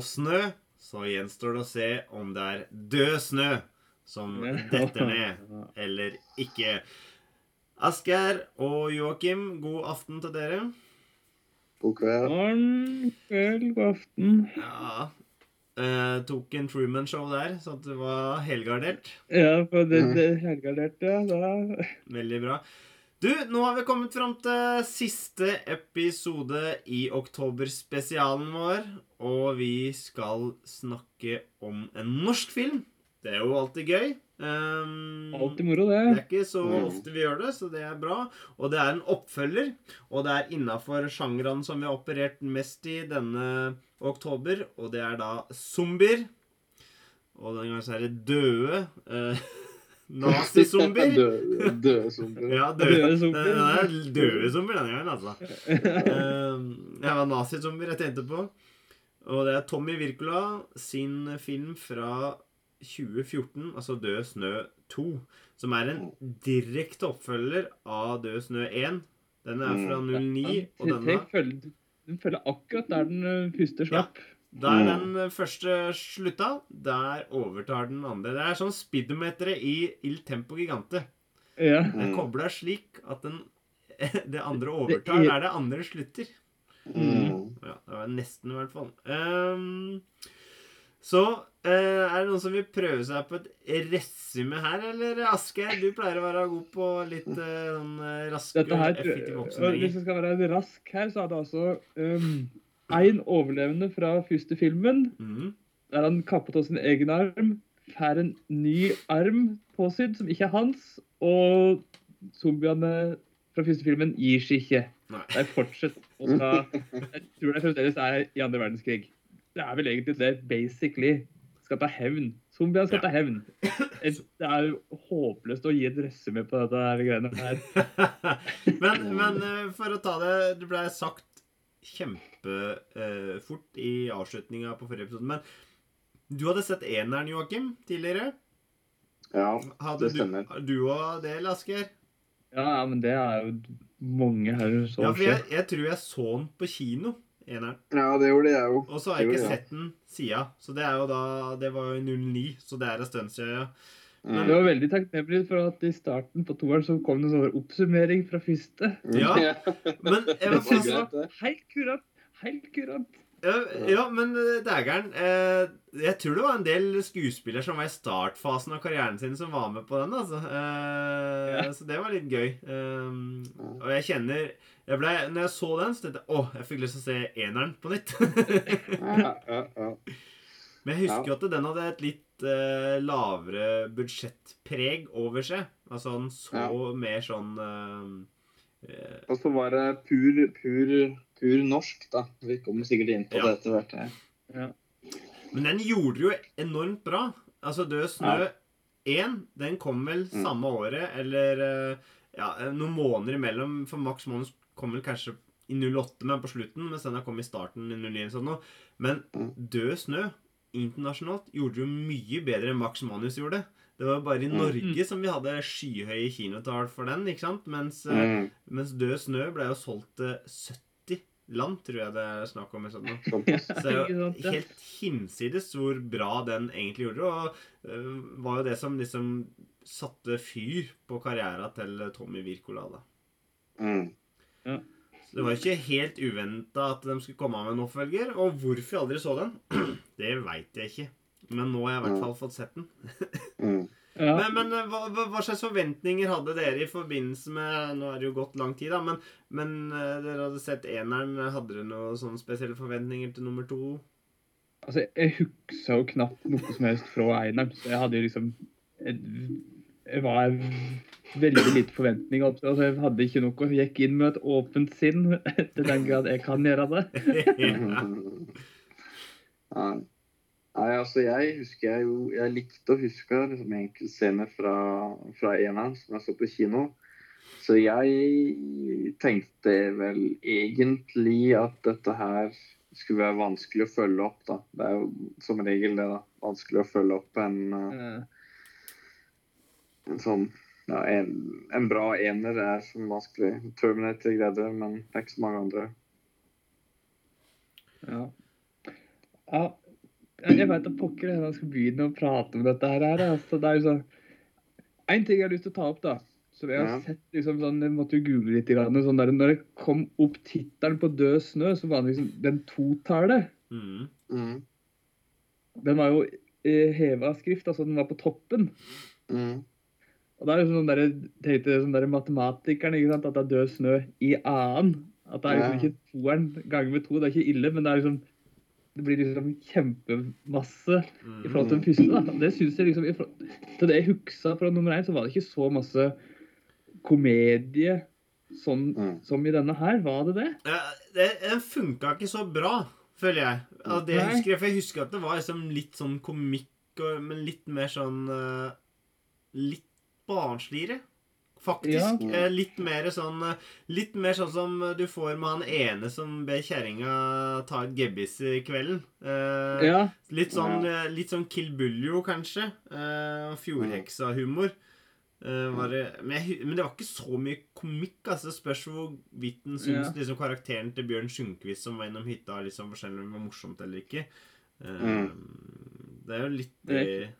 å snø. Så gjenstår det å se om det er død snø som detter ned, eller ikke. Asgeir og Joakim, god aften til dere. God kveld. God kveld, god aften. Ja, eh, tok en Truman-show der, så at det var helgardert. Ja, for det, det er helgardert, ja. Da. Veldig bra. Du, nå har vi kommet fram til siste episode i oktoberspesialen vår. Og vi skal snakke om en norsk film. Det er jo alltid gøy. Um, Alltid moro, det Det er ikke så Mm. ofte vi gjør det, så det er bra. Og det er en oppfølger, og det er innafor sjangeren som vi har operert mest i denne oktober, og det er da zombier. Og den gangen så er det døde eh, nazizombier. Døde, døde zombier. Ja, døde, zombier. Er døde zombier denne gangen, altså. Um, det var nazizombier jeg tenkte på. Og det er Tommy Wirkola sin film fra 2014, altså Død snø 2, som er en direkte oppfølger av Død snø 1. Den er fra 09, og denne den følger akkurat der den puster første slapp. Der den første slutta, der overtar den andre. Det er sånn speedometeret i Il Tempo Gigante. Ja. Den Mm. kobler slik at den, det andre overtar er- der det andre slutter. Mm. Ja, det var nesten i hvert fall. Um, så uh, er det noen som vil prøve seg på et resume her, eller Asgeir? Du pleier å være god på litt uh, sånn eh, raske, her, effektive oppsummeringer. hvis det jeg skal være rask her, så er det altså én overlevende fra første filmen. mm. Der han kappet av sin egen arm, får en ny arm påsydd som ikke er hans, og zombiene fra første filmen gir seg ikke. Nei. De fortsetter å ta Jeg tror det fremdeles er i andre verdenskrig. Det er vel egentlig det, basically. Skal ta hevn. Zombiene skal Ja. ta hevn. Det er jo håpløst å gi et resume på dette her greiene her. men, men eh, for å ta det Det ble sagt kjempefort i avslutninga på forrige episode. Men du hadde sett eneren, Joakim, tidligere. Ja, Hadde det stemmer. du òg det, Lasker? Ja, ja, men det er jo mange her som Ja, for jeg, jeg tror jeg så den på kino, eneren. ja, det gjorde jeg jo. Og så har jeg ikke sett den sida. Så det er jo da Det var jo 09, så det er en stund siden, ja. Mm. Det var veldig takknemlig for at i starten på toeren så kom det en sånn oppsummering fra første. Ja. Men jeg Det vil var få. Helt kurant! Helt kurant. Ja, ja, men eh, dægeren eh, Jeg tror det var en del skuespillere som var i startfasen av karrieren sin, som var med på den. altså. Eh, Ja. Så det var litt gøy. Um, og jeg kjenner jeg ble, Når jeg så den, så tenkte jeg åh, jeg fikk lyst til å se eneren på nytt. Ja, ja, ja. Men jeg husker jo at den hadde et litt eh, lavere budsjettpreg over seg. Altså han så Ja. mer sånn eh, eh, Og så var det pur, pur, pur norsk, da. Vi kommer sikkert inn på Ja. det etter hvert. Ja. Men den gjorde det jo enormt bra. Altså Død snø 1, den kom vel Mm. samme året, eller eh, ja, noen måneder imellom. For Max Manus kom vel kanskje i 08, men på slutten, mens den kom i starten i 09. sånn. Men Mm. Død snø internasjonalt gjorde det mye bedre enn Max Manus gjorde. Det var bare i Mm. Norge som vi hadde skyhøye kinotall for den, ikke sant? Mens, eh, Mm. mens Død snø ble jo solgt til 70 land, tror jeg det er snakk om. sånn. Så det er jo helt hinsides hvor bra den egentlig gjorde. Og uh, var jo det som liksom satte fyr på karrieren til Tommy Wirkola. da. Mm. Så det var ikke helt uventa at de skulle komme med en oppfølger. Og hvorfor jeg aldri så den, det veit jeg ikke. Men nå har jeg i hvert fall fått sett den. Mm. Ja. Men, men øh, hva, hva- hva slags forventninger hadde dere i forbindelse med Nå er det jo gått lang tid, da, men, men øh, dere hadde sett eneren. Hadde dere noen sånne spesielle forventninger til nummer to? Altså, jeg husker jo knapt noe som helst fra eineren, så jeg hadde jo liksom Jeg, jeg var veldig lite forventninger. opp til- Altså, jeg hadde ikke noe. Jeg gikk inn med et åpent sinn til den grad jeg kan gjøre det. Nei. Nei, altså jeg husker jeg jo Jeg likte å huske liksom, enkeltscener fra, fra eneren som jeg så på kino. Så jeg tenkte vel egentlig at dette her skulle være vanskelig å følge opp. da. Det er jo som regel det. da. Vanskelig å følge opp en, en sånn ja, en, en bra ener er som vanskelig. Terminator greide det, men det er ikke så mange andre. Ja. ja. Jeg veit da pokker jeg skal begynne å prate om dette her. Altså, det er jo sånn En ting jeg har lyst til å ta opp, da. Som jeg har Ja. sett liksom sånn, Jeg måtte jo google litt. Grann, sånn der, når det kom opp tittelen på 'Død snø', så var det liksom den totallet. Mm. Mm. Den var jo eh, heva skrift, altså den var på toppen. Mm. Og da er det sånn der, tenkte sånn der matematikeren ikke sant, at det er død snø i annen. At det er liksom Ja. ikke toeren ganger med to. Det er ikke ille, men det er liksom det blir liksom kjempemasse i forhold til den første. da. Det synes jeg liksom, Til det jeg huksa fra nummer én, så var det ikke så masse komedie sånn Mm. som i denne her. Var det det? Ja, det, den funka ikke så bra, føler jeg. Altså, det jeg husker, for jeg husker at det var liksom litt sånn komikk, men litt mer sånn eh, Litt barnsligere. Faktisk. Ja. Eh, litt mer sånn eh, Litt mer sånn som du får med han ene som ber kjerringa ta et gebbis i kvelden. Eh, Ja. Litt sånn, eh, litt sånn Kill Buljo, kanskje. Eh, Fjordheksa-humor. Eh, var det, men, men det var ikke så mye komikk. altså Det spørs hvorvidt en syns Ja. liksom, karakteren til Bjørn Sjunkvist som var innom hytta, liksom forskjellig om det var morsomt eller ikke. Eh, Mm. Det er jo litt Det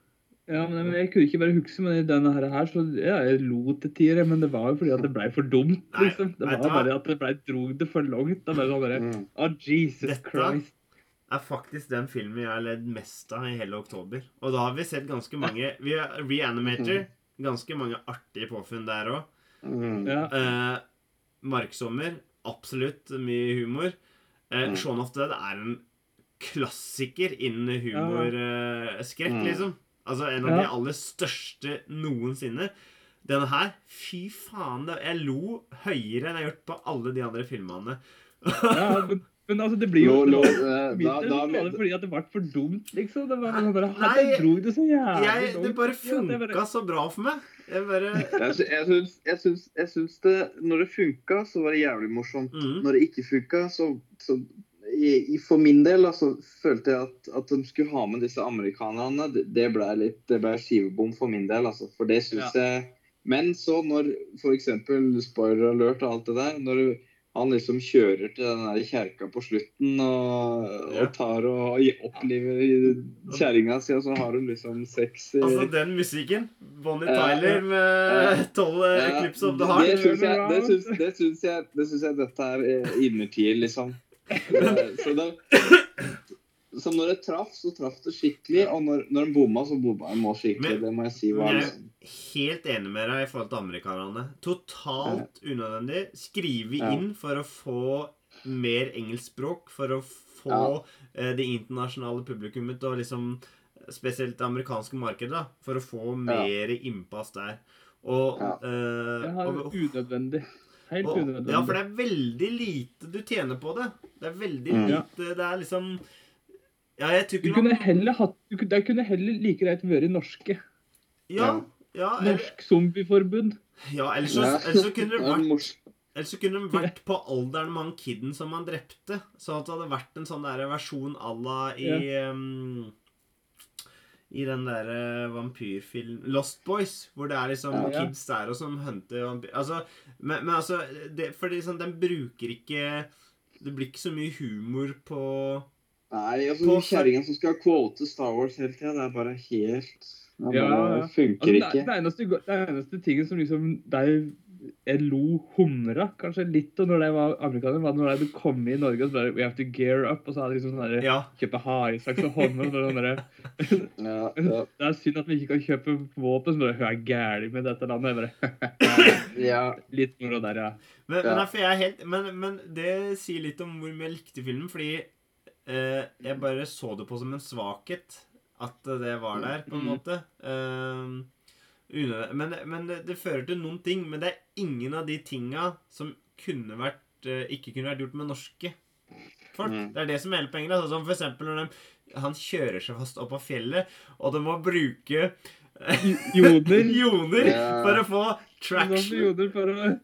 Ja, men jeg kunne ikke bare huske, men i denne her, her så ja, jeg lo til tider, men det var jo fordi at det blei for dumt, liksom. Det var bare at det blei drog det for langt. Da bare sånn bare, oh, Jesus Dette- Christ. er faktisk den filmen jeg har ledd mest av i hele oktober. Og da har vi sett ganske mange Vi har Reanimator. Ganske mange artige påfunn der òg. Mm. Ja. Eh, Marksommer. Absolutt mye humor. Eh, Mm. Shaun of Dead er en klassiker innen humorskrekk, Mm. liksom. Altså en av Ja. de aller største noensinne. Denne her, fy faen. Det, jeg lo høyere enn jeg har gjort på alle de andre filmene. Ja, men, men altså, det blir jo Lo- lo- det eh, da- fordi at det ble for dumt, liksom. Det var sånn bare, Nei, jeg dro det så jævlig Jeg, det bare bare Ja, det funka så bra for meg. Jeg bare jeg, syns, jeg, syns, jeg syns det Når det funka, så var det jævlig morsomt. mm. Når det ikke funka, så, så i, i, For min del altså, følte jeg at, at de skulle ha med disse amerikanerne. Det, det ble litt det ble skivebom for min del, altså. For det syns jeg Men så når f.eks. spoiler alert og alt det der når han liksom kjører til den der kjerka på slutten og, Ja. og tar og opplever kjerringa si, og så har hun liksom sex i Altså, den musikken. Bonnie Ja, Tyler med tolv Ja, Eclipse of the Det Heart. syns jeg, det syns, jeg, det jeg dette er eh, innertier, liksom. Så, det, så når det traff, så traff det skikkelig. Og når, når den bomma, så bomma den skikkelig. Men- Det må jeg si var jeg- er Helt enig med deg i forhold til amerikanerne. Totalt unødvendig. Skrive Ja. inn for å få mer engelskspråk, for å få Ja. eh, det internasjonale publikummet og liksom Spesielt det amerikanske markedet, da, for å få mer innpass der. Og, Ja. eh, Jeg har og unødvendig. Helt og, unødvendig. ja, for det er veldig lite du tjener på det. Det er veldig Mm. Lite Det er liksom Ja, jeg tror Du kunne man heller hatt du, kunne- Det kunne heller like greit vært norske. Ja, ja, eller, Norsk Zombieforbund. ja ellers, så, ellers så kunne det vært Ellers så kunne de vært på alderen med han kiden som han drepte. Sånn at det hadde vært en sånn der versjon à la i ehm, I den derre vampyrfilm Lost Boys, hvor det er liksom Ja. Ja. kids der og som hunter vampyr... Altså, men, men altså det, Fordi sånn, den bruker ikke Det blir ikke så mye humor på Nei, altså På- kjerringa som skal quote Star Wars hele tida, det er bare helt Det Ja, ja. funker Altså, det, ikke. det, eneste, det eneste tingen som liksom Der jeg lo humra kanskje litt og når jeg var amerikaner, var når jeg kom i Norge og så bare We have to gear up. Og så hadde jeg liksom sånn Ja. kjøpe haisaks og Sånn der, Ja, ja, det er synd at vi ikke kan kjøpe våpen. Så bare, Hun er gæren med dette landet. Jeg bare, ja. litt moro der, ja. Men, men, derfor jeg er helt, men, men det sier litt om hvor mye jeg likte filmen, fordi eh, jeg bare så det på som en svakhet at det var der, på en Mm. måte. Unødvendig. Men men det, det fører til noen ting, men det er ingen av de tinga som kunne vært, eh, ikke kunne vært gjort med norske folk. Mm. Det er det som er hele poenget. da. som for eksempel når de, han kjører seg fast opp av fjellet, og de må bruke Joner. joder Ja. for å få Sånn traction. joner for å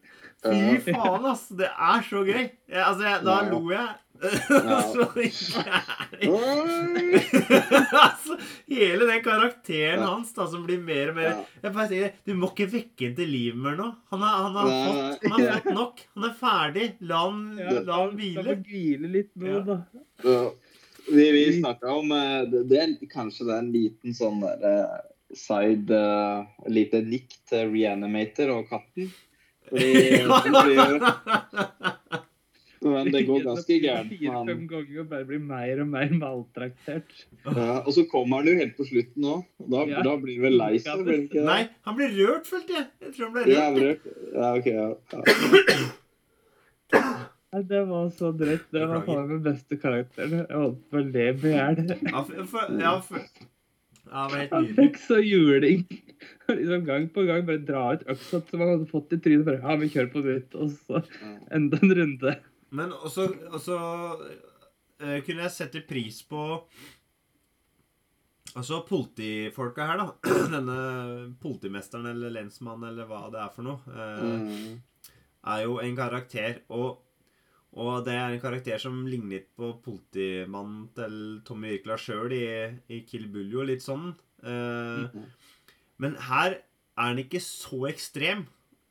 Fy faen, ass! Det er så gøy. Jeg, altså, jeg, da Ja. lo jeg så altså, hele den karakteren Ja. hans da, som blir mer og mer Ja. Jeg bare sier, Du må ikke vekke ham til liv mer nå. Han har, han har, fått, han har fått nok. Han er ferdig. La han, Ja, la han hvile. hvile litt nå, Ja. da. Vi vi snakka om eh, det, det er Kanskje det er en liten sånn der, eh, side uh, Lite nikk til Reanimator og katten. Fordi, fordi, men det går ganske gærent. Fire-fem ganger og bare blir mer og mer maltraktert. Ja, og så kommer han jo helt på slutten òg. Da, Ja. da blir han vel lei seg? Nei, han blir rørt, følte jeg. Jeg tror han ble Ja, rørt. rørt. Ja, ok. Ja. ja. Nei, det var så drøyt. Det var faen meg beste karakteren. Jeg holdt på å le i hjel. Ja, for, for, ja, for, ja, det var Han fikk så juling. Liksom gang på gang bare dra ut øksa som han hadde fått i trynet. Bare, ja, vi kjører på nytt. Og så enda en runde. Men også, også eh, kunne jeg sette pris på Altså politifolka her, da. Denne politimesteren eller lensmannen eller hva det er for noe, eh, Mm. er jo en karakter. Og, og det er en karakter som ligner litt på politimannen til Tommy Wirkola sjøl i, i Kill Buljo, litt sånn. Eh, Mhm. Men her er han ikke så ekstrem.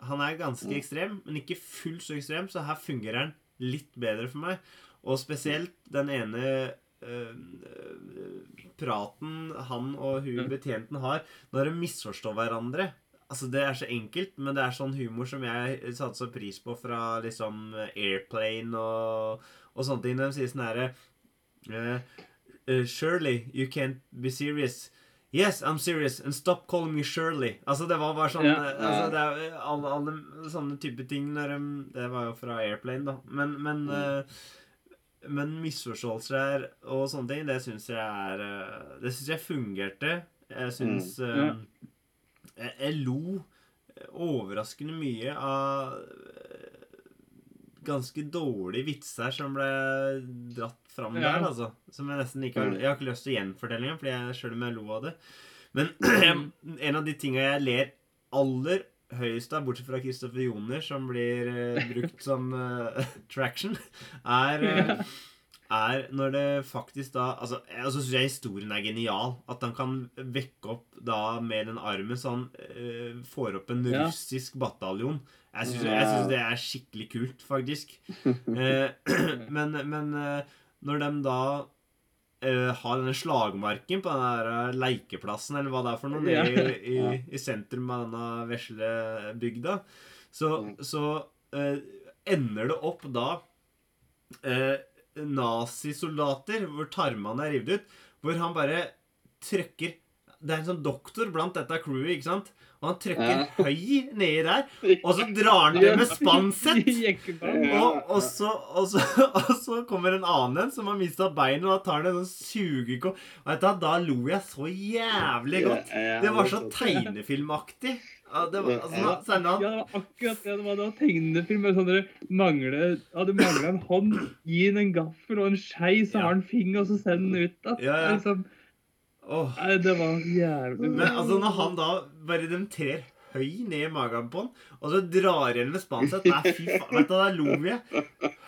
Han er ganske mm. ekstrem, men ikke fullt så ekstrem, så her fungerer han litt bedre for meg. Og spesielt den ene eh, eh, praten han og hun betjenten har når de misforstår hverandre. Altså Det er så enkelt, men det er sånn humor som jeg satte så pris på fra liksom Airplane og, og sånne ting. De sier sånn herre uh, uh, Surely you can't be serious. Yes, I'm serious, and stop calling me Shirley. Altså, det var bare sånn Ja. ja. altså, er, eh, alle, alle sånne type ting når de, Det var jo fra Airplane, da. Men, men, Mm. uh, men misforståelser og sånne ting, det syns jeg er eh, Det syns jeg fungerte. Jeg syns Mm. eh, Ja. jeg, jeg lo overraskende mye av eh, ganske dårlige vitser som ble dratt fram Ja. der, altså. Som jeg nesten ikke har Mm. Jeg har ikke lyst til å gjenfortelle engang, fordi jeg sjøl om jeg lo av det. Men en av de tinga jeg ler aller høyest av, bortsett fra Kristoffer Joner, som blir uh, brukt som uh, traction, er uh, er når det faktisk da Altså, altså syns jeg historien er genial. At han kan vekke opp da med den armen så han øh, får opp en Ja. russisk bataljon. Jeg syns, det er skikkelig kult, faktisk. Eh, men men eh, når de da eh, har denne slagmarken på den der leikeplassen, eller hva det er for noe, nede i, i, i sentrum av denne vesle bygda, så, Mm. så eh, ender det opp da eh, nazisoldater hvor tarmene er revet ut, hvor han bare trykker Det er en sånn doktor blant dette crewet, ikke sant? Og han trykker Ja. høy nedi der, og så drar han det med spansett, Og, og, så, og, så, og så kommer en annen som har mista beinet, og da tar han en sånn sugekopp. Da lo jeg så jævlig godt. Det var så tegnefilmaktig. Ja, det var, altså, Ja, det var akkurat det. Det var, det var tegnefilm. Sånn dere mangler, ja, du mangler en hånd, gi den en gaffel og en skei, så har han finger, og så sender den ut. Da. Ja, ja. Liksom, Åh. nei, det var jævlig Men altså, når han da bare de trer høy ned i magen på han, og så drar igjen med spannsett Nei, fy faen. Vet du, da lo vi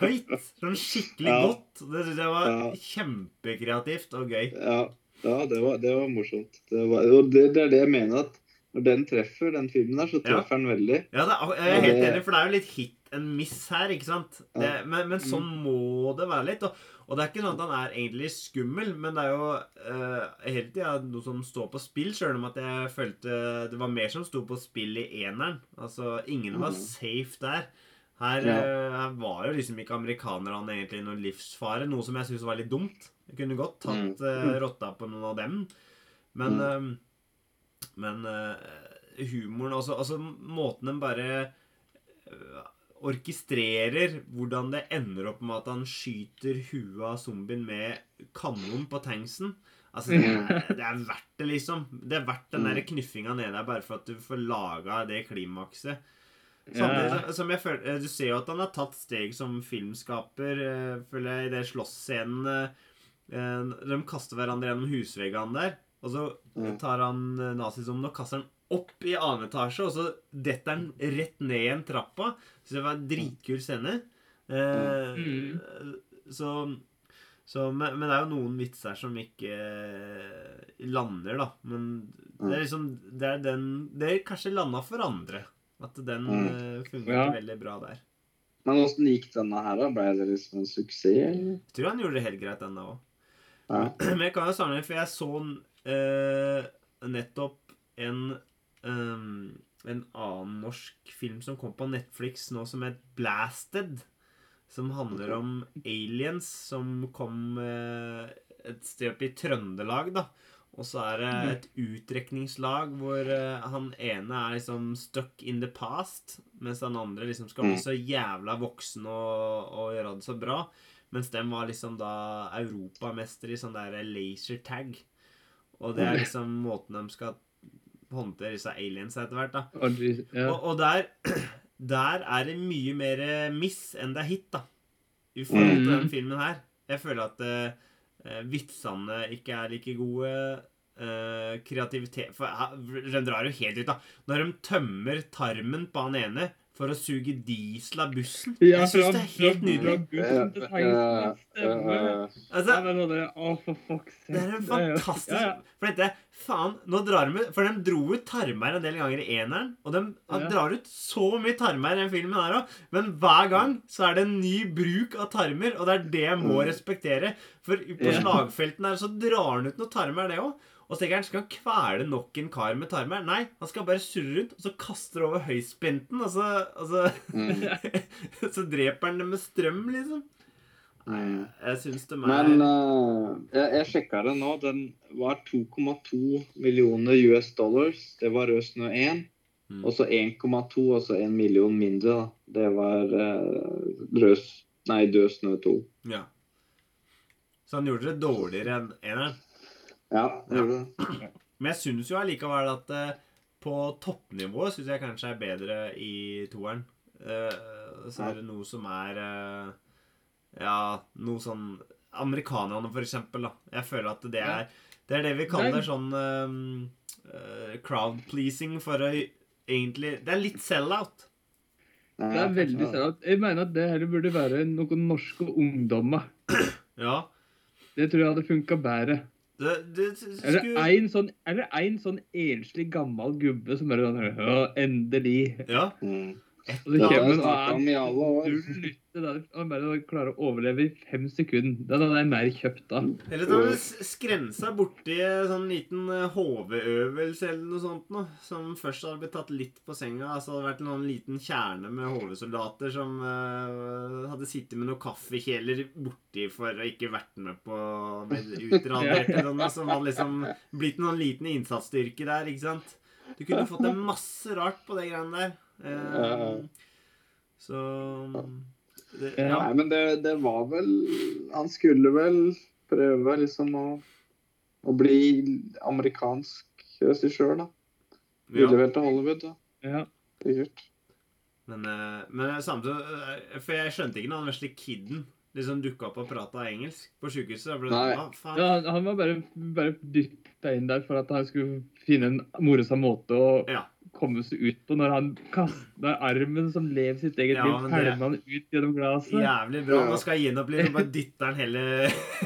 høyt. Sånn skikkelig Ja. godt. Det syns jeg var Ja. kjempekreativt og gøy. Ja, ja det, var, det var morsomt. Det, var, og det, det er det jeg mener at når den treffer, den filmen der, så Ja. treffer den veldig. Ja, det er, jeg er helt enig, for det er jo litt hit and miss her, ikke sant? Det, men, men sånn må det være litt. Og, og det er ikke sånn at han er egentlig skummel, men det er jo uh, hele tida noe som står på spill, sjøl om at jeg følte det var mer som sto på spill i eneren. Altså, ingen var Mhm. safe der. Her, Ja. eh, her var jo liksom ikke amerikanerne egentlig noen livsfare, noe som jeg syns var litt dumt. Jeg kunne godt tatt uh, rotta på noen av dem, men Mm. eh, Men uh, humoren altså, altså måten den bare orkestrerer hvordan det ender opp med at han skyter huet av zombien med kanon på tanksen. Altså, det er, det er verdt det, liksom. Det er verdt den der knuffinga ned der bare for at du får laga det klimakset. Samtidig som- jeg føler, eh, Du ser jo at han har tatt steg som filmskaper, eh, føler jeg, i det slåssscenene. Eh, De kaster hverandre gjennom husveggene der. Og så tar han nazisommen og kaster den opp i annen etasje, og så detter han rett ned igjen trappa. Så det var en dritkul scene. Eh, Mm. så, så men, men det er jo noen vitser som ikke eh, lander, da. Men det er liksom Det er den Det er kanskje landa for andre. At den Mm. eh, fungerte Ja. veldig bra der. Men åssen gikk denne her, da? Ble det liksom en suksess? eller? Jeg tror han gjorde det helt greit, denne òg. Ja. Men jeg kan jo sammenligne, for jeg så uh, nettopp en ehm, en annen norsk film som kom på Netflix nå, som het Blasted. Som handler om aliens som kom uh, et sted oppe i Trøndelag, da. Og så er det et utdrekningslag hvor uh, han ene er liksom stuck in the past, mens han andre liksom skal bli Mm. så jævla voksen og, og gjøre det så bra. Mens dem var liksom da europamester i sånn der laser tag. Og det er liksom måten de skal håndtere disse aliens etter hvert, da. Og Ja. Og, og der, der er det mye mer miss enn det er hit, da. I forhold til Mm. den filmen her. Jeg føler at uh, vitsene ikke er like gode. Uh, kreativitet For uh, de drar jo helt ut, da. Når de tømmer tarmen på han ene for å suge diesel av bussen. Ja, jeg syns det er helt nydelig. Altså. Det er en fantastisk. For dette, faen, nå drar de ut For de dro ut tarmer en del ganger i eneren. Og de Ja. drar ut så mye tarmer i den filmen her òg. Men hver gang så er det en ny bruk av tarmer, og det er det jeg må respektere. For på slagfelten her så drar han ut noen tarmer, det òg. Og så tenker han skal han kvele nok en kar med tarmer. Nei, han skal bare surre rundt, og så kaster over høyspenten, og så, og så, Mm. så dreper han det med strøm, liksom. Mm. Jeg syns det er Men uh, jeg, jeg sjekka det nå. Den var 2,2 millioner US dollars. Det var Rød snø 1. Mm. Og så 1,2, altså 1 million mindre. da. Det var uh, rød, nei, Død snø 2. Ja. Så han gjorde det dårligere enn eneren. Ja, det gjorde det. Men jeg syns jo allikevel at uh, på toppnivå syns jeg kanskje er bedre i toeren. Uh, så er det noe som er uh, Ja, noe sånn Amerikanerne, for eksempel. Da. Jeg føler at det er det, er det vi kaller sånn eh, crowd pleasing for å egentlig Det er litt sell-out. Det er veldig sell-out. Jeg mener at det heller burde være noen norske ungdommer. Ja. Det tror jeg hadde funka bedre. Det, det skulle en sånn, eller en sånn enslig gammel gubbe som bare sånn endelig. Ja. Mm. Og har kommer null der. Bare klarer å overleve i fem sekunder. Den hadde jeg mer kjøpt da. Eller du skremme borti en sånn liten eh, HV-øvelse eller noe sånt noe, som først hadde blitt tatt litt på senga. Altså det hadde vært en sånn liten kjerne med HV-soldater som uh, hadde sittet med noen kaffekjeler borti for å ikke vært med på utradert eller noe, som hadde liksom blitt noen liten innsatsstyrke der, ikke sant? Du kunne fått en masse rart på de greiene der. Eh, så det, Ja. Nei, men det, det var vel Han skulle vel prøve liksom å, å bli amerikansk regissør, da. Ville ja. vel til Hollywood, da. Ja. Sikkert. Men, eh, men samtidig eh, For jeg skjønte ikke når han vesle kiden liksom dukka opp og prata engelsk på sjukehuset. Ble Nei. sånn, ja han- han var bare, bare dytta inn der for at han skulle finne en morsom måte å Ja. Komme seg ut på når han kaster armen som lever sitt eget Ja, liv, pælmer han ut gjennom glasset. Jævlig bra. Nå skal jeg gjenopplive og bare dytter han hele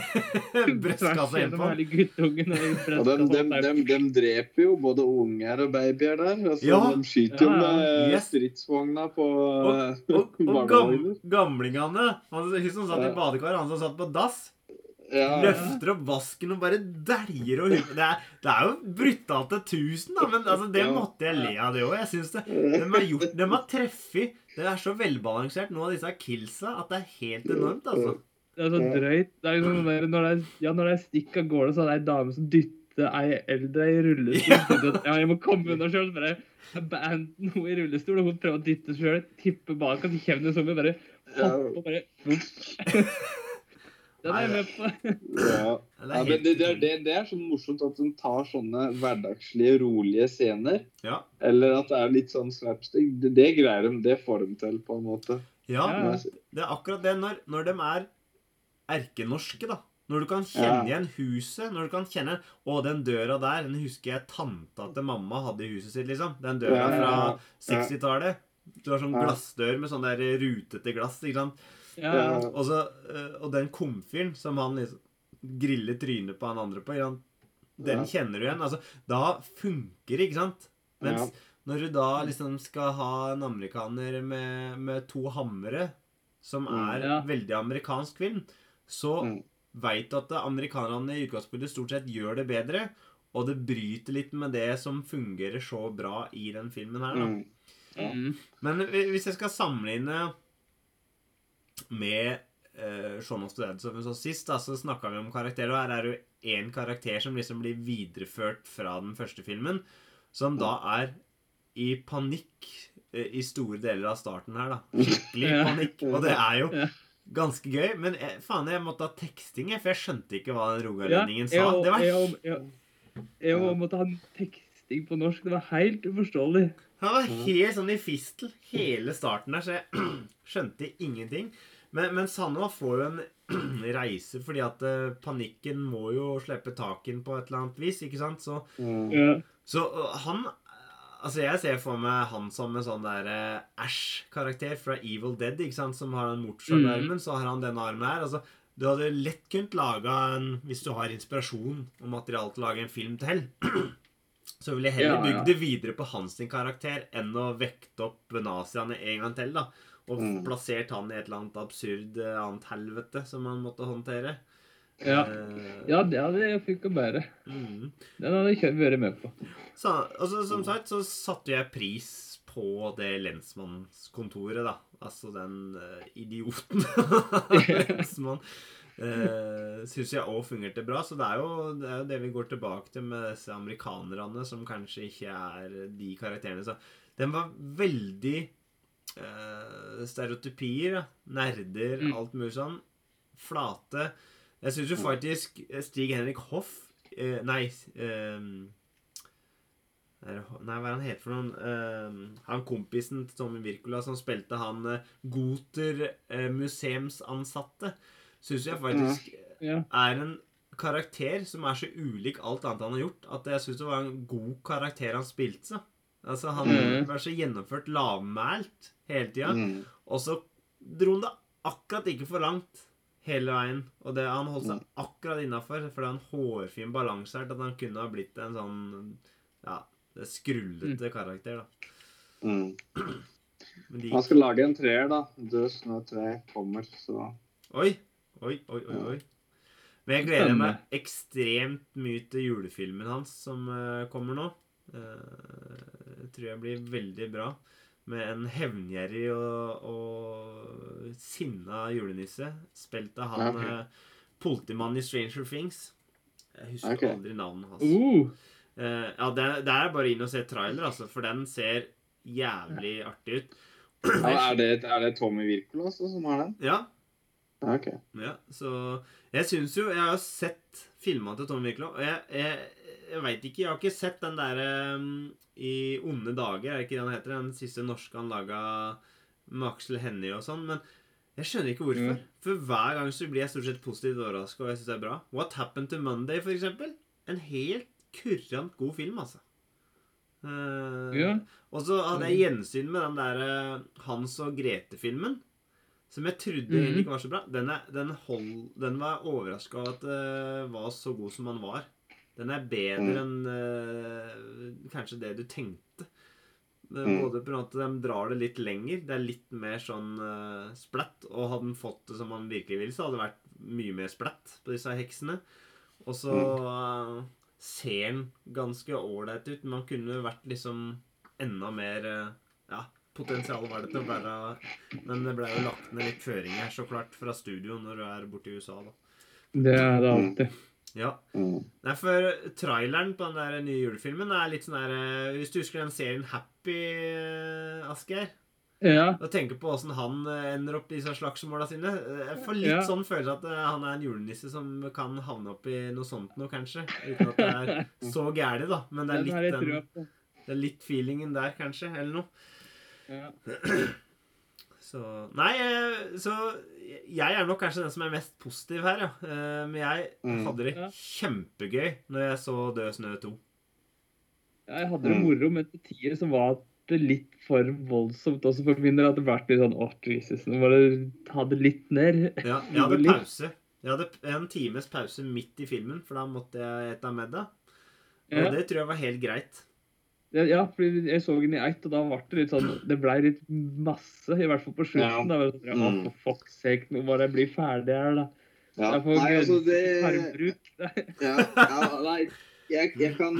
brystkassa innpå. hele guttungen og i Og de, de, de, de dreper jo både unger og babyer der. Altså, Ja. De skyter jo Ja, ja. med Yes. stridsvogna på Og, og, og gam, gamlingene han, Hun som satt i badekaret, han som satt på dass, Ja. løfter opp vasken og bare dæljer og hu- det, det er jo brutalt til tusen, da, men altså, det Ja. måtte jeg le av, det òg. Jeg syns det. De har, gjort, de har treffet Det er så velbalansert, noen av disse killsa, at det er helt enormt, altså. Det er så drøyt. Det er liksom sånn der, når det er, ja, når det er stikk av gårde, så er det ei dame som dytter ei eldre i rullestol. Ja. Ja, jeg må komme unna sjøl. Bare band noe i rullestol, og hun prøver å dytte sjøl. Tipper bak, og så kommer det som og bare hopper og bare Den er jeg med på. Ja. Ja, men det, det, er- det, det er så morsomt at de tar sånne hverdagslige, rolige scener. Ja. Eller at det er litt sånn slapstick. Det, det greier de. Det får de til, på en måte. ja, det er akkurat det når, når de er erkenorske, da. Når du kan kjenne Ja. igjen huset. Når du kan kjenne Å, den døra der, den husker jeg tanta til mamma hadde i huset sitt, liksom. Den døra Ja, ja, fra 60-tallet. Du har sånn glassdør med sånn der rutete glass, ikke sant. Ja. Ja. Og, så, eh, og den komfyren som han liksom griller trynet på han andre på, ikke sant? den Ja. kjenner du igjen. Altså, da funker det, ikke sant? Mens Ja. når du da liksom skal ha en amerikaner med, med to hammere, som Mm. er Ja. veldig amerikansk film, så Mm. veit du at amerikanerne i utgangspunktet stort sett gjør det bedre, og det bryter litt med det som fungerer så bra i den filmen her, da. Mm. Mm. Men hvis jeg skal sammenligne med uh, Shaun of the Dead som vi så sist, da, så snakka vi om karakterer. Og her er det jo én karakter som liksom blir videreført fra den første filmen, som da er i panikk uh, i store deler av starten her, da. Skikkelig panikk. Og det er jo ganske gøy. Men jeg, faen, jeg måtte ha teksting, for jeg skjønte ikke hva den Ja, rogalendingen sa. Det var jeg, jeg, jeg, jeg måtte ha teksting på norsk. Det var helt uforståelig. Han var helt sånn i fistel hele starten der, så jeg skjønte ingenting. Men, men Sanwa får jo en reise fordi at uh, panikken må jo slippe taken på et eller annet vis, ikke sant? Så, Mm. Så uh, han Altså, jeg ser for meg han som en sånn der uh, Ash-karakter fra Evil Dead, ikke sant? Som har den motorsagaarmen, så har han denne armen her. Altså, du hadde lett kunnet laga en Hvis du har inspirasjon og materiale til å lage en film til, så ville jeg heller Ja, bygd det videre på hans karakter enn å vekte opp naziene en gang til, da. Og Mm. plassert han i et eller annet absurd eh, annet helvete som han måtte håndtere. Ja. Eh, ja, det hadde jeg funka bedre. mm. Den hadde jeg vært med på. Så, altså, som sagt så satte jeg pris på det lensmannskontoret, da. Altså den eh, idioten lensmann. Uh, Syns jeg òg fungerte bra. Så det er, jo, det er jo det vi går tilbake til med disse amerikanerne, som kanskje ikke er de karakterene. Så den var veldig eh, stereotypier. Nerder, Mm. alt mulig sånn. Flate. Jeg syns jo faktisk Stig Henrik Hoff eh, Nei eh, Nei, hva er han heter for noen? Uh, han kompisen til Tommy Wirkola som spilte han uh, Goter uh, museumsansatte, syns jeg faktisk Ja. er en karakter som er så ulik alt annet han har gjort, at jeg syns det var en god karakter han spilte. seg. Altså, han mm. var så gjennomført lavmælt hele tida, Mm. og så dro han det akkurat ikke for langt hele veien. Og det, han holdt seg akkurat innafor, for det er en hårfin balanse her til at han kunne ha blitt en sånn ja, skrullete karakter, da. Mm. Men de Han skal lage en treer, da. Død snø tre kommer, så Oi, oi, oi, oi. oi. Men jeg gleder meg ekstremt mye til julefilmen hans som eh, kommer nå. Uh, tror jeg blir veldig bra. Med en hevngjerrig og, og sinna julenisse. Spilt av han Ok. eh, politimannen i Stranger Things. Jeg husker okay. aldri navnet hans. Uh, Eh, ja, det, det er bare inn og se trailer, altså, for den ser jævlig artig ut. ja, er, det, er det Tommy Wirkola altså, som har den? Ja, Ja, OK. Ja, så Jeg syns jo Jeg har sett filmene til Tom Wirkola, og jeg, jeg, jeg veit ikke Jeg har ikke sett den derre um, I onde dager, er det ikke det han heter? Den siste norske han laga med Aksel Hennie og sånn. Men jeg skjønner ikke hvorfor. Mm. For hver gang så blir jeg stort sett positivt overraska, og jeg syns det er bra. What Happened to Monday, for eksempel. En helt kurrant god film, altså. Uh, Ja. Og så hadde jeg gjensyn med den der eh, Hans og Grete-filmen. Som jeg trodde mm. egentlig ikke var så bra. Den, er, den, hold, den var overraska over at det var så god som den var. Den er bedre Mm. enn uh, kanskje det du tenkte. Det- Mm. Både på at de drar det litt lenger. Det er litt mer sånn uh, splatt. Og hadde den fått det som man virkelig ville, så hadde det vært mye mer splatt på disse heksene. Og så uh, ser den ganske ålreit ut. Man kunne vært liksom enda mer Ja, potensial var det til å være Men det ble jo lagt ned litt føringer, så klart, fra studio når du er borte i USA, da. det er det alltid. Ja. Mm. Nei, for traileren på den der nye julefilmen er litt sånn der eh, Hvis du husker den serien Happy, eh, Asgeir? Ja. Og tenker på åssen han eh, ender opp i disse slagsmåla sine. Jeg får litt Ja. sånn følelse at han er en julenisse som kan havne opp i noe sånt noe, kanskje. Uten at det er så gærent, da. Men det er litt, den, det er litt feelingen der, kanskje. Eller noe. Ja. Så Nei, eh, så jeg er nok kanskje den som er mest positiv her, ja. Eh, Men jeg Mm. hadde det kjempegøy når jeg så Død snø 2. Jeg hadde det Mm. moro, men til tider så var det litt for voldsomt også for min del. At det ble litt sånn Å, Jesus, nå må du ta det litt ned. Ja, jeg hadde pause. Jeg hadde en times pause midt i filmen, for da måtte jeg ete middag. Og Ja, det tror jeg var helt greit. Ja, for fordi jeg så den i ett, og da ble det litt sånn Det ble litt masse, i hvert fall på slutten. Da var det sånn, Å, Mm. for fuck's sake, nå må jeg bli ferdig her, da. Ja. Jeg får Nei, altså, det tarmbruk. ja, ja, nei, jeg, jeg kan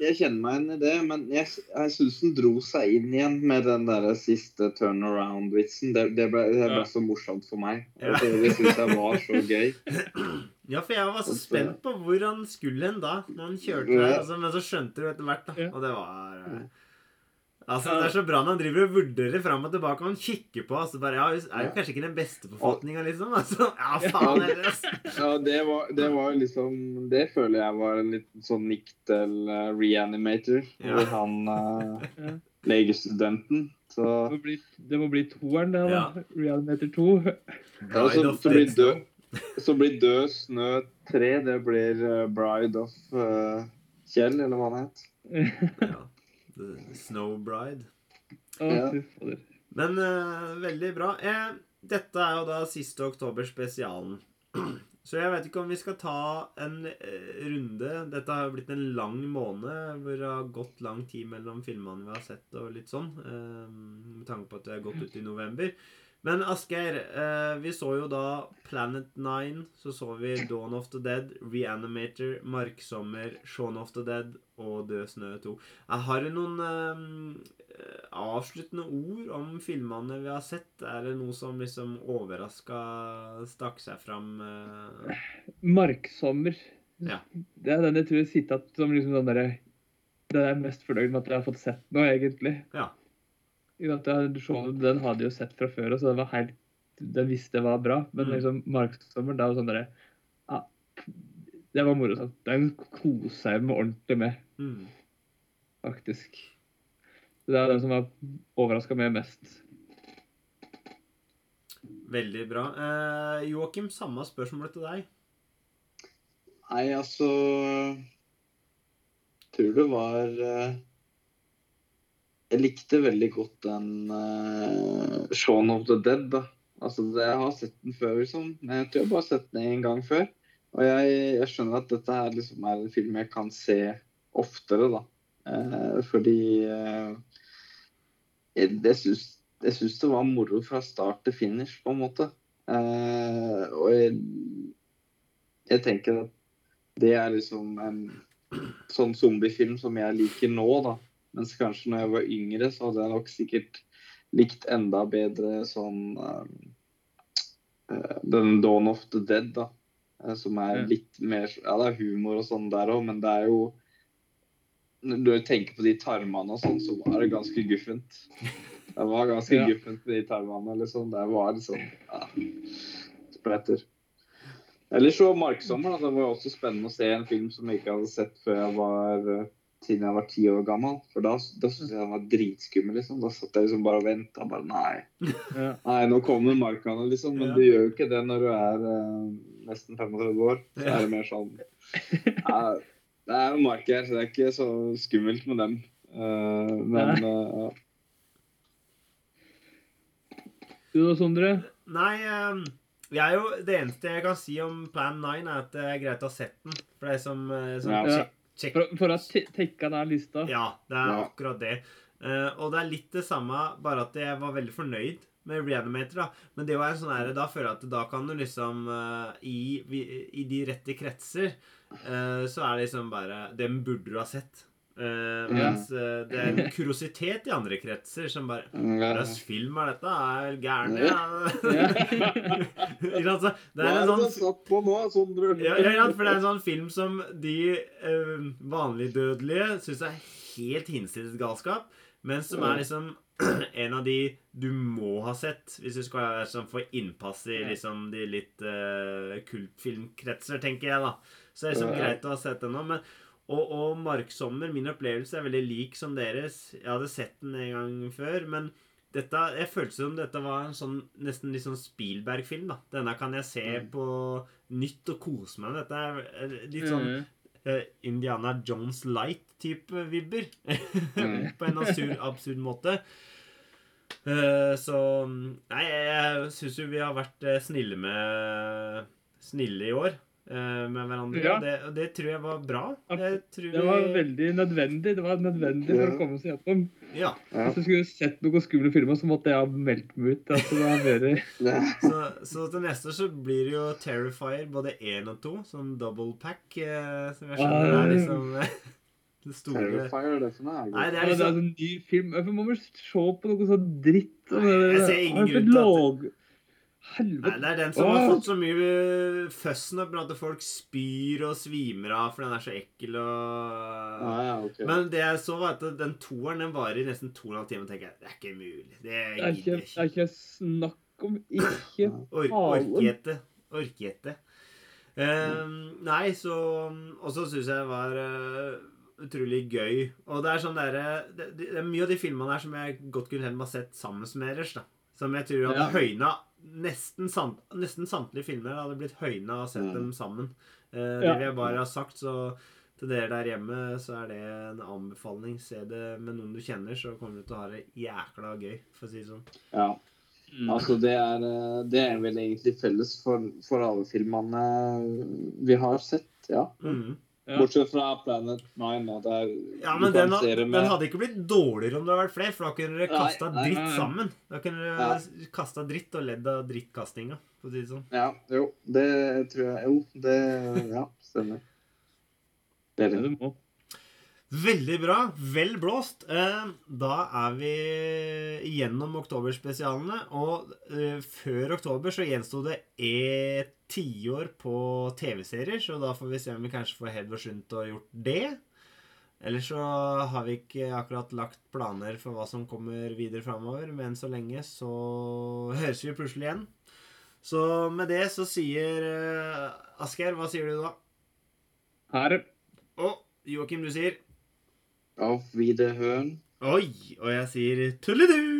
Jeg kjenner meg igjen i det, men jeg, jeg syns den dro seg inn igjen med den der siste turnaround-vitsen. Det, det, ble, det ble så morsomt for meg. Ja. Det, det syns jeg var så gøy. Ja, for jeg var så spent på hvor han skulle hen da, når han kjørte der. Altså, men så skjønte du etter hvert, da. Og det var eh, Altså, Det er så bra når han driver og vurderer fram og tilbake, og han kikker på altså bare, ja, Er jo kanskje ikke den beste forfatninga, liksom? Altså, ja, faen ellers. Ja, det var, det var liksom Det føler jeg var en liten sånn nikk til uh, Reanimator. Ja. Hvor han uh, legestudenten. Så Det må bli, det må bli toeren, det, da. Ja. Reanimator 2. Ja, så, så, blir død, så blir Død snø 3 Det blir eh, Bride of uh, Kjell, eller hva han het. Ja. The Snow Bride. Ja. Men uh, veldig bra. Eh, dette er jo da siste oktober spesialen. Så jeg vet ikke om vi skal ta en runde. Dette har jo blitt en lang måned hvor det har gått lang tid mellom filmene vi har sett og litt sånn. Eh, med tanke på at det har gått ut i november. Men Asgeir, eh, vi så jo da Planet Nine. Så så vi Dawn of the Dead, Reanimator, Marksommer, Shaun of the Dead og Død snø 2. Jeg Har du noen eh, avsluttende ord om filmene vi har sett? Er det noe som liksom overraska stakk seg fram? eh? Marksommer. Ja. Det er den jeg tror jeg sitter igjen som liksom sånn derre Den er mest fornøyd med at jeg har fått sett nå, egentlig. Ja. I at jeg, Shaun- den hadde jo sett fra før, så den var helt Den visste det var bra. Men Mm. liksom Marksommer, det var sånn derre ja, Det var moro. sånn. Den kosa jeg meg ordentlig med, Mm. faktisk. Det er den som har overraska meg mest. Veldig bra. Eh, Joakim, samme spørsmål til deg. Nei, altså Tror det var eh, Jeg likte veldig godt den uh, Shaun of the Dead, da. Altså, Jeg har sett den før, liksom. Jeg tror jeg bare har sett den en gang før. Og jeg, jeg skjønner at dette her liksom er en film jeg kan se oftere, da. Uh, fordi uh, jeg, jeg syns jeg syns det var moro fra start til finish, på en måte. Uh, og jeg, jeg tenker at det er liksom en sånn zombiefilm som jeg liker nå, da. Mens kanskje når jeg var yngre, så hadde jeg nok sikkert likt enda bedre sånn eh, Den Dawn of the Dead, da. eh, Som er litt mer Ja, det er humor og sånn der òg, men det er jo Når du tenker på de tarmene og sånn, så var det ganske guffent. Det var ganske Ja. guffent med de tarmene, liksom. Det var liksom ja, spretter. Eller så Marksommer. Da. Det var jo også spennende å se en film som jeg ikke hadde sett før jeg var siden jeg var ti år gammel. For da, da syntes jeg han var dritskummel. liksom. Da satt jeg liksom bare og venta. Bare nei, Ja. nei, nå kommer markene, liksom. Men Ja. du gjør jo ikke det når du er eh, nesten 35 år. Så er det mer sånn ja, Det er jo marker, så det er ikke så skummelt med dem. Uh, men ja. Du da, Sondre? Nei, eh, jeg er jo, det eneste jeg kan si om Plan 9, er at det er greit å ha sett den. For det er som, eh, som Ja. For, for å te- tenke den lista. Ja, det er Ja. akkurat det. Uh, og det er litt det samme, bare at jeg var veldig fornøyd med Reanimator. da. Men det var en sånn her, da føler jeg at da kan du liksom uh, i, I de rette kretser uh, så er det liksom bare Den burde du ha sett. Eh, mens uh, det er en kuriositet i andre kretser som bare Hva ja. slags film er dette? Er gæren, Ja. Ikke sant, så det Hva er en sånn ja, ja, ja, for det er en sånn film som de uh, vanligdødelige syns er helt hinsides galskap, men som er liksom en av de du må ha sett hvis du skal liksom, få innpass i liksom, de litt uh, kultfilmkretser, tenker jeg, da. Så det er liksom greit å ha sett den nå. Men, og, og Marksommer, min opplevelse er veldig lik som deres. Jeg hadde sett den en gang før, men dette, jeg følte som dette var en sånn nesten litt sånn Spielberg-film. da. Denne kan jeg se Mm. på nytt og kose meg med. Dette er litt sånn mm. uh, Indiana Jones Light-type vibber. Mm. På en absurd, absurd måte. Uh, så Nei, jeg syns jo vi har vært eh, snille med Snille i år med hverandre. Ja. Det, og det tror jeg var bra. Jeg tror Det var vi- veldig nødvendig. Det var nødvendig for Ja. å komme seg gjennom. Ja. Ja. Hvis du skulle sett noen skumle filmer, så måtte jeg ha meldt meg ut. Altså. Så, så til neste så blir det jo Terrifier både én og to, sånn double pack, eh, som jeg skjønner er liksom det store Terrifier, det som er. Nei, det er det er liksom en ny film. Hvorfor må vi se på noe sånn dritt? jeg ser ingen grunn til at- lag- Nei, Helvete. det er den som har fått så mye føss nå, at folk spyr og svimer av fordi den er så ekkel og Ah, ja, okay. Men det jeg så, var at den toeren den varer i nesten to og en halv time. Og tenker jeg, det er ikke mulig. Det er ikke, det er ikke. snakk om ikke Or. Orkete. Orkete. Um, nei, så Og så syns jeg det var uh, utrolig gøy. Og det er sånn derre det, det er mye av de filmene her som jeg godt kunne tenkt meg sett sammen med ellers. da Som jeg tror hadde Ja. høyna nesten, samt, nesten samtlige filmer hadde blitt høyna å sett mm. dem sammen. Eh, det Ja. vil jeg bare ha sagt, så til dere der hjemme så er det en anbefaling. Se det med noen du kjenner, så kommer du til å ha det jækla gøy, for å si det sånn. Ja. Mm. Altså, det er, eh, det er vel egentlig felles for, for alle filmene vi har sett, ja. Mm. Ja. Bortsett fra Planet Nine, da, der Ja, du men kan den, ha- med... den hadde ikke blitt dårligere om det hadde vært flere, for da kunne dere kasta dritt nei, nei. sammen. Da kunne dere Ja. kasta dritt og ledd av drittkastinga, for å si det sånn. Ja, jo, det tror jeg Jo, det Ja, stemmer. Det er Ja, det. du må. Veldig bra. Vel blåst. Eh, Da er vi gjennom oktoberspesialene. Og eh, før oktober så gjensto det et tiår på TV-serier, så da får vi se om vi kanskje får Hedvard Sundt og gjort det. Eller så har vi ikke akkurat lagt planer for hva som kommer videre framover, men så lenge så høres vi plutselig igjen. Så med det så sier eh, Asgeir, hva sier du da? Her. Og Joakim, du sier Auf Wiederhören. Oi! Og jeg sier tulledu!